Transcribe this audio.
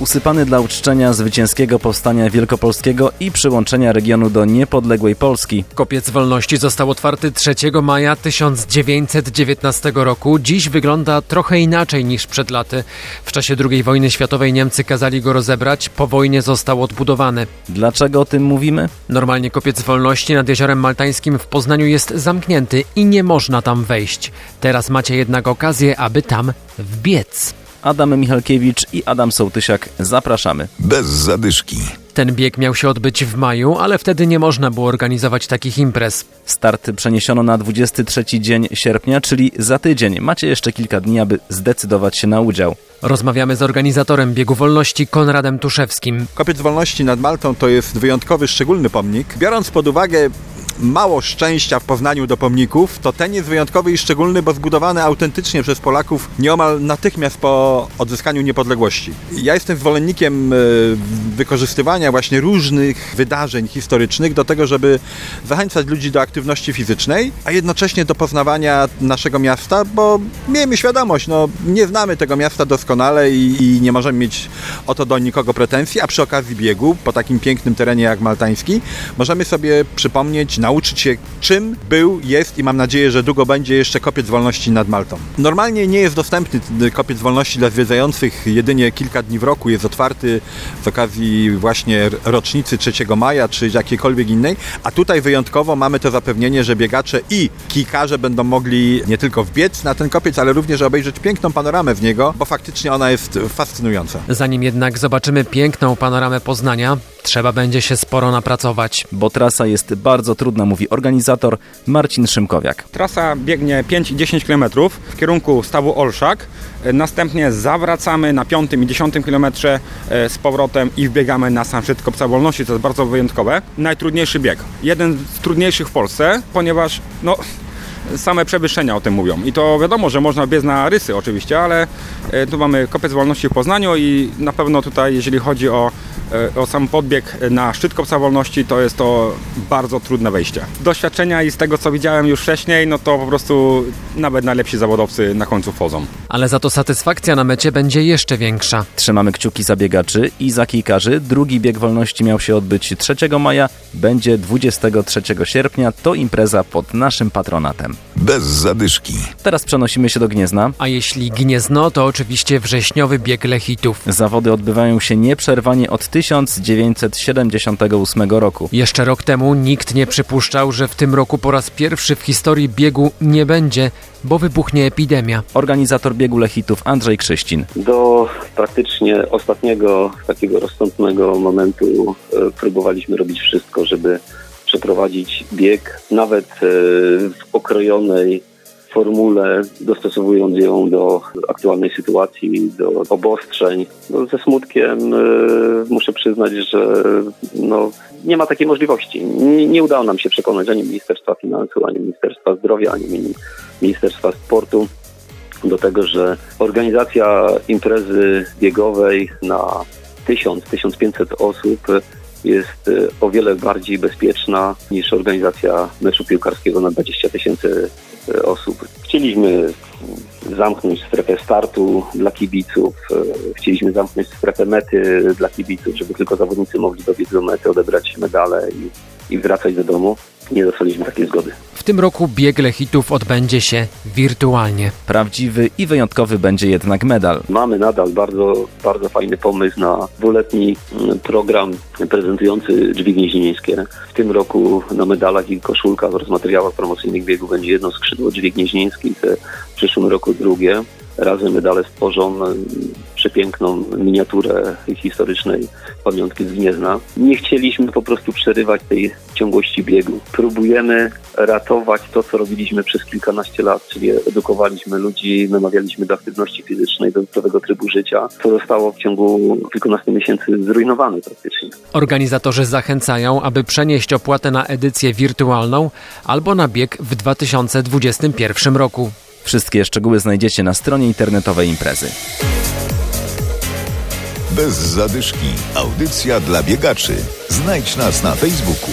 Usypany dla uczczenia zwycięskiego powstania wielkopolskiego i przyłączenia regionu do niepodległej Polski. Kopiec Wolności został otwarty 3 maja 1919 roku. Dziś wygląda trochę inaczej niż przed laty. W czasie II wojny światowej Niemcy kazali go rozebrać, po wojnie został odbudowany. Dlaczego o tym mówimy? Normalnie Kopiec Wolności nad Jeziorem Maltańskim w Poznaniu jest zamknięty i nie można tam wejść. Teraz macie jednak okazję, aby tam wbiec. Adam Michalkiewicz i Adam Sołtysiak zapraszamy. Bez zadyszki. Ten bieg miał się odbyć w maju, ale wtedy nie można było organizować takich imprez. Start przeniesiono na 23 dzień sierpnia, czyli za tydzień. Macie jeszcze kilka dni, aby zdecydować się na udział. Rozmawiamy z organizatorem biegu wolności Konradem Tuszewskim. Kopiec Wolności nad Maltą to jest wyjątkowy, szczególny pomnik. Biorąc pod uwagę mało szczęścia w poznaniu do pomników, to ten jest wyjątkowy i szczególny, bo zbudowany autentycznie przez Polaków nieomal natychmiast po odzyskaniu niepodległości. Ja jestem zwolennikiem e, wykorzystywania właśnie różnych wydarzeń historycznych do tego, żeby zachęcać ludzi do aktywności fizycznej, a jednocześnie do poznawania naszego miasta, bo miejmy świadomość, no nie znamy tego miasta doskonale i, i nie możemy mieć o to do nikogo pretensji, a przy okazji biegu po takim pięknym terenie jak maltański możemy sobie przypomnieć, nauczyć się czym był, jest i mam nadzieję, że długo będzie jeszcze kopiec wolności nad Maltą. Normalnie nie jest dostępny kopiec wolności dla zwiedzających jedynie kilka dni w roku, jest otwarty z okazji właśnie rocznicy 3 maja czy jakiejkolwiek innej, a tutaj wyjątkowo mamy to zapewnienie, że biegacze i kikarze będą mogli nie tylko wbiec na ten kopiec, ale również obejrzeć piękną panoramę z niego, bo faktycznie ona jest fascynująca. Zanim jednak zobaczymy piękną panoramę Poznania, trzeba będzie się sporo napracować. Bo trasa jest bardzo trudna, mówi organizator Marcin Szymkowiak. Trasa biegnie 5 i 10 km w kierunku stawu Olszak. Następnie zawracamy na 5 i 10 km z powrotem i wbiegamy na sam szczyt Kopca Wolności, co jest bardzo wyjątkowe. Najtrudniejszy bieg. Jeden z trudniejszych w Polsce, ponieważ no, same przewyższenia o tym mówią. I to wiadomo, że można biec na rysy oczywiście, ale e, tu mamy Kopiec Wolności w Poznaniu i na pewno tutaj, jeżeli chodzi o E, o sam podbieg na szczyt Kopca Wolności, to jest to bardzo trudne wejście. Doświadczenia i z tego, co widziałem już wcześniej, no to po prostu nawet najlepsi zawodowcy na końcu wchodzą. Ale za to satysfakcja na mecie będzie jeszcze większa. Trzymamy kciuki za biegaczy i za kijkarzy. Drugi bieg wolności miał się odbyć 3 maja, będzie 23 sierpnia. To impreza pod naszym patronatem. Bez zadyszki. Teraz przenosimy się do Gniezna. A jeśli Gniezno, to oczywiście wrześniowy bieg Lechitów. Zawody odbywają się nieprzerwanie od 1978 roku. Jeszcze rok temu nikt nie przypuszczał, że w tym roku po raz pierwszy w historii biegu nie będzie, bo wybuchnie epidemia. Organizator biegu Lechitów Andrzej Krzyścin. Do praktycznie ostatniego takiego rozsądnego momentu e, próbowaliśmy robić wszystko, żeby przeprowadzić bieg, nawet e, w okrojonej formule, dostosowując ją do aktualnej sytuacji, do obostrzeń. No, ze smutkiem y, muszę przyznać, że no, nie ma takiej możliwości. Nie, nie, udało nam się przekonać ani Ministerstwa Finansów, ani Ministerstwa Zdrowia, ani Ministerstwa Sportu do tego, że organizacja imprezy biegowej na 1000-1500 osób jest y, o wiele bardziej bezpieczna niż organizacja meczu piłkarskiego na 20 tysięcy y, osób. Chcieliśmy zamknąć strefę startu dla kibiców, y, chcieliśmy zamknąć strefę mety dla kibiców, żeby tylko zawodnicy mogli dobiec do mety, odebrać medale i, i wracać do domu. Nie dostaliśmy takiej zgody. W tym roku bieg Lechitów odbędzie się wirtualnie. Prawdziwy i wyjątkowy będzie jednak medal. Mamy nadal bardzo, bardzo fajny pomysł na dwuletni mm, program prezentujący drzwi gnieźnieńskie. W tym roku na medalach i koszulkach oraz materiałach promocyjnych biegu będzie jedno skrzydło drzwi gnieźnieńskich, w przyszłym roku drugie. Razem medale stworzą przepiękną miniaturę historycznej pamiątki z Gniezna. Nie chcieliśmy po prostu przerywać tej ciągłości biegu. Próbujemy ratować to, co robiliśmy przez kilkanaście lat, czyli edukowaliśmy ludzi, namawialiśmy do aktywności fizycznej, do zdrowego trybu życia, co zostało w ciągu kilkunastu miesięcy zrujnowane praktycznie. Organizatorzy zachęcają, aby przenieść opłatę na edycję wirtualną albo na bieg w 2021 roku. Wszystkie szczegóły znajdziecie na stronie internetowej imprezy. Bez zadyszki. Audycja dla biegaczy. Znajdź nas na Facebooku.